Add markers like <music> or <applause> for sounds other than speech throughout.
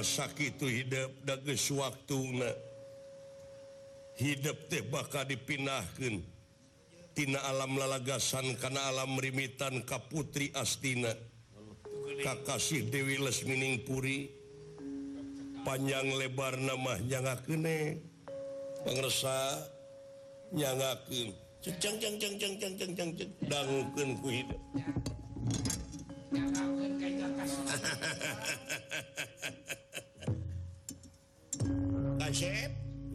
sakit hidup dages waktu Hai hidup teh bakal dipinahkantina alam lalagasan karena alam meimitan Kaputri Astina Kakasih Dewi Les Mining Puri Hai panjang lebar namanyane pengngersanyangakun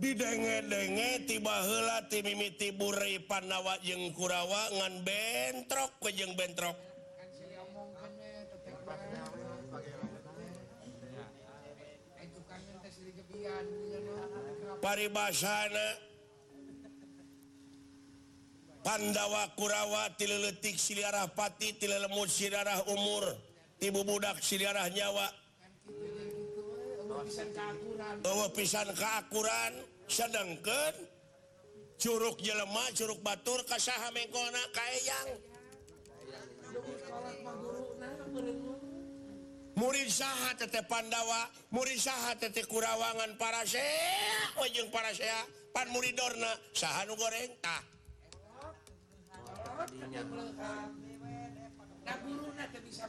-dennge tiba mimitire pandawa jeng Kurraawa ngan bentrok kejeng bentrok pari pandawa Kurawa tiletik siiarah Pat tile lemut sidarah umur tibu budak siiarah nyawa bahwa pisan keakuran sedangkan Curug jelemah Curug Batur kasaha mengko kayakang murid sah tetepan dawa murid sah tetik Kurraawangan parase para sayadornagorengka bisa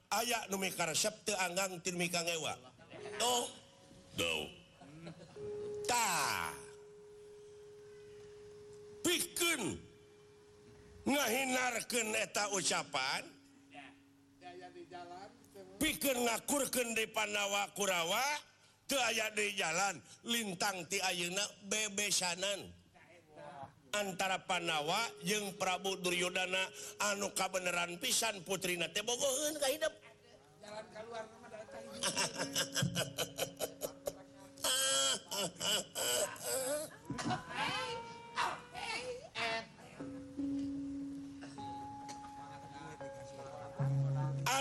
aya dumi karepanggangwa pi ngahinar keta ucapan pikir ngakur Kenpanawa Kurawa tiayat di jalan Lintang ti bebe sanan tidak antara Panawa jeung Prabudurryudana anuuka benean pisan Putri Tebogo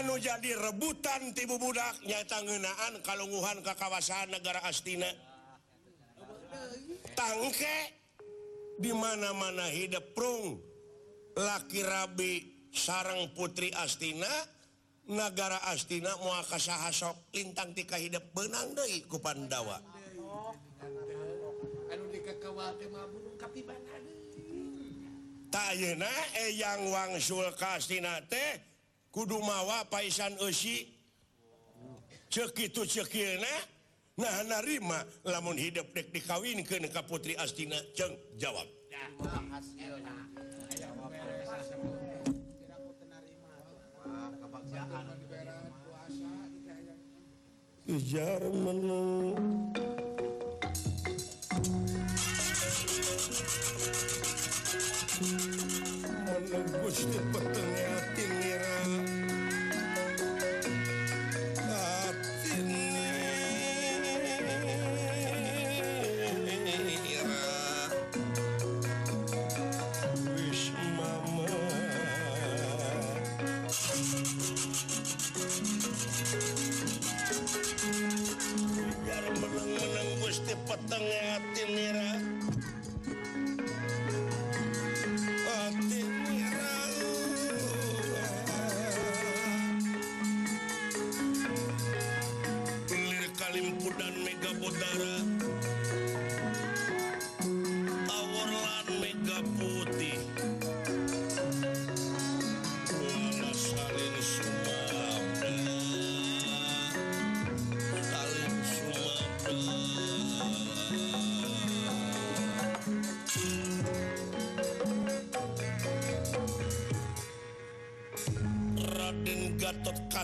anu jadi rebutan titiba budnya tangenaan kalauuhan ke kawasaan negara astina tangke di mana-mana hidup perung lakibi sarang putri Astina negara Astina muaaka sahhasok intangtika hidup benangpan dawa yang wangsultina Kudu Mawa Paisan Ushi ceki ceki ma namun hidup dek dikawin keka Putri Astina Cheng jawabnya pertengah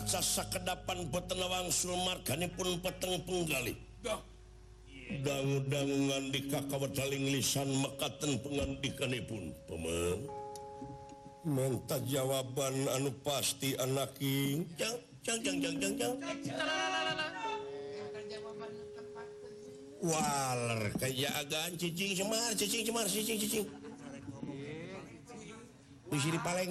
sa kedapan petenwanglumar pun peongunggali dahdangan di kakaking lisan maka tenp di kan pun pe mantap jawaban anu pasti anaking kayaki dipalg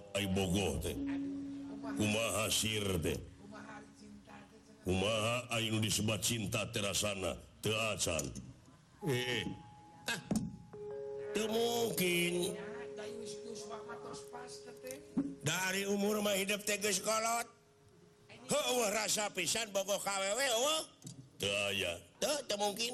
aha disebut cinta terasana eh, eh. ah. mungkin dari umur rumah hidup tegast rasa pisan Bo KWw mungkin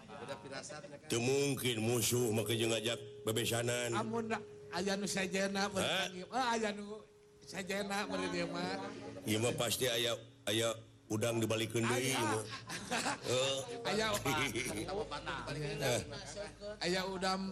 itu mungkin musuh makaje ngajak bebesaan saja oh, pasti ayaaya udang dibalikkan diri aya <laughs> <laughs> udam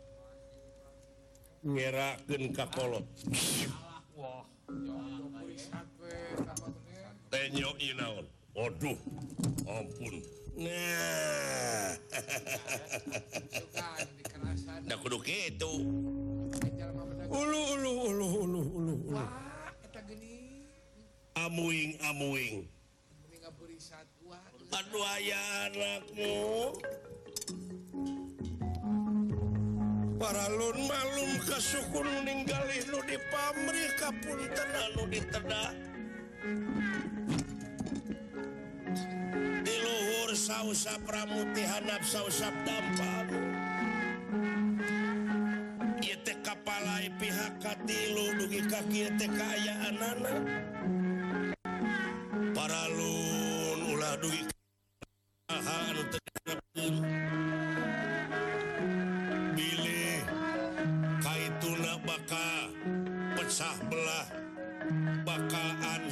punya ge kakolo ing amuwing panwayan lamu para Lu malalum kes sukun meninggal lu di pa pun tenang ditenak diluhur sauap pramuttihanap sausap dampak piha kaki para Lu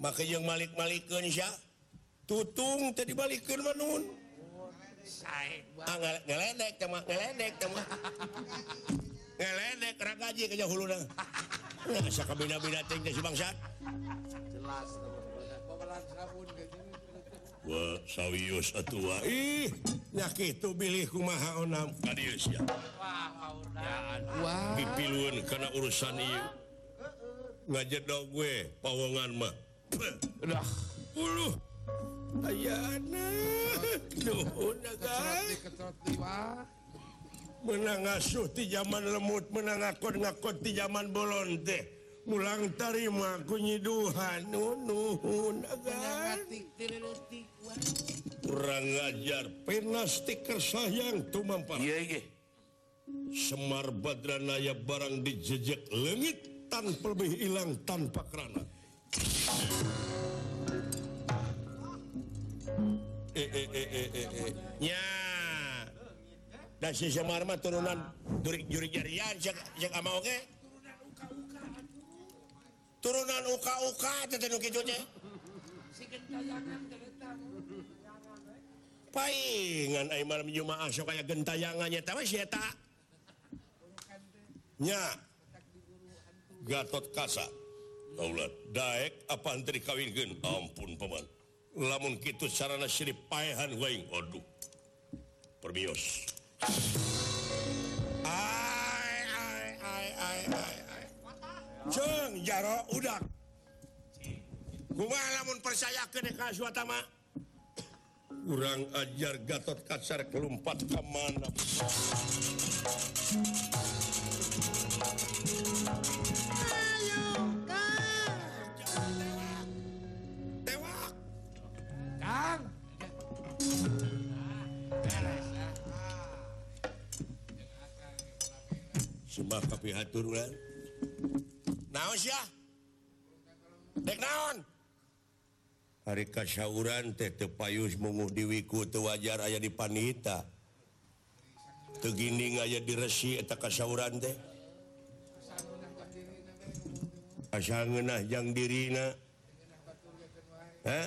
Malik-ya tutung dibalikin menu ah, karena ah. ah. urusan ngaji dague pohongganmah menang su di zaman lemut menangutnako di zaman Bollon deh pulang terima kunyi Tuhan kurang lajar penastiker say yang tuh Semar badran barang dijejak legit tanpa lebih hilang tanpa ranna nya eh, eh, eh, dari samaarma turunan duri juri-jarijak mau oke turunan uka-uka paling Iar menjumaah supaya gentayangannya tahunya Gato kassa ek apaanwinpun pe lamun percaya ke kurang ajar Gat kasar kempa sebab piha tururan na Hai hari kasyaurantetete payus memudiwi ku wajar aya di wanitaita Hai teginni aya disieta kasyauran de asnah yang dina heh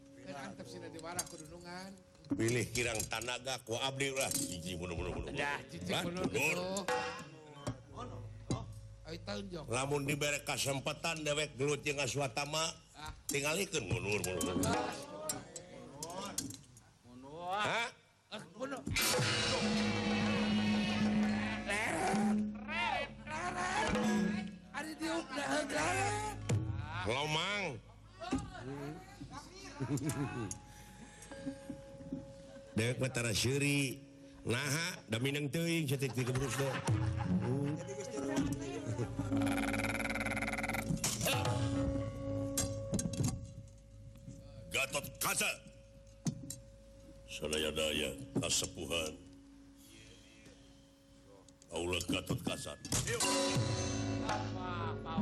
pilih kirang tanaga ku Ablah jiji bunu lamun diberkasempatan dewek gellut je sua Tama ah. tinggalikan mundurmund ngoang ah. Dektara Naha Da Daminang teing cetik di berus dong. Gatot kaca. Sanaya daya kasepuhan. Aula Gatot kaca. Yuk. Pak Pak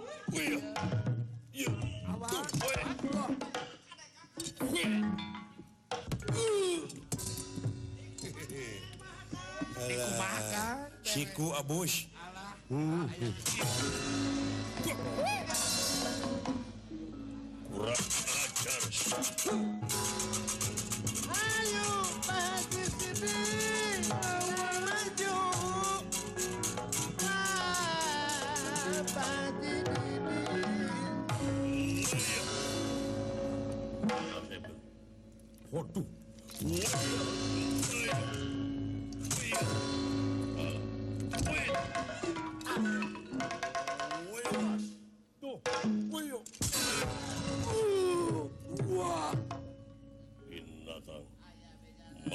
Chico a bo aí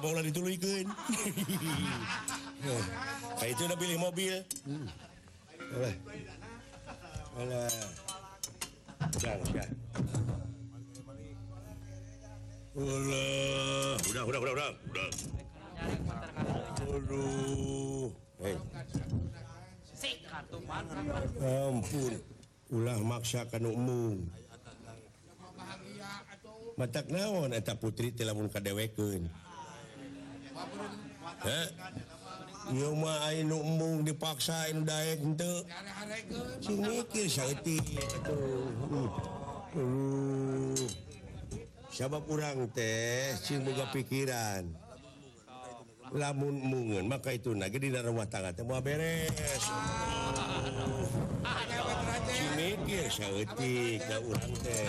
dituli itu udah pilih mobilmakakanum mata naon en putri telahmunngka deweken Hai he yoma num mung dipaksanda untuk sini so kurangtes semoga pikiran lamun maka itu jadi rumah tangan beres teh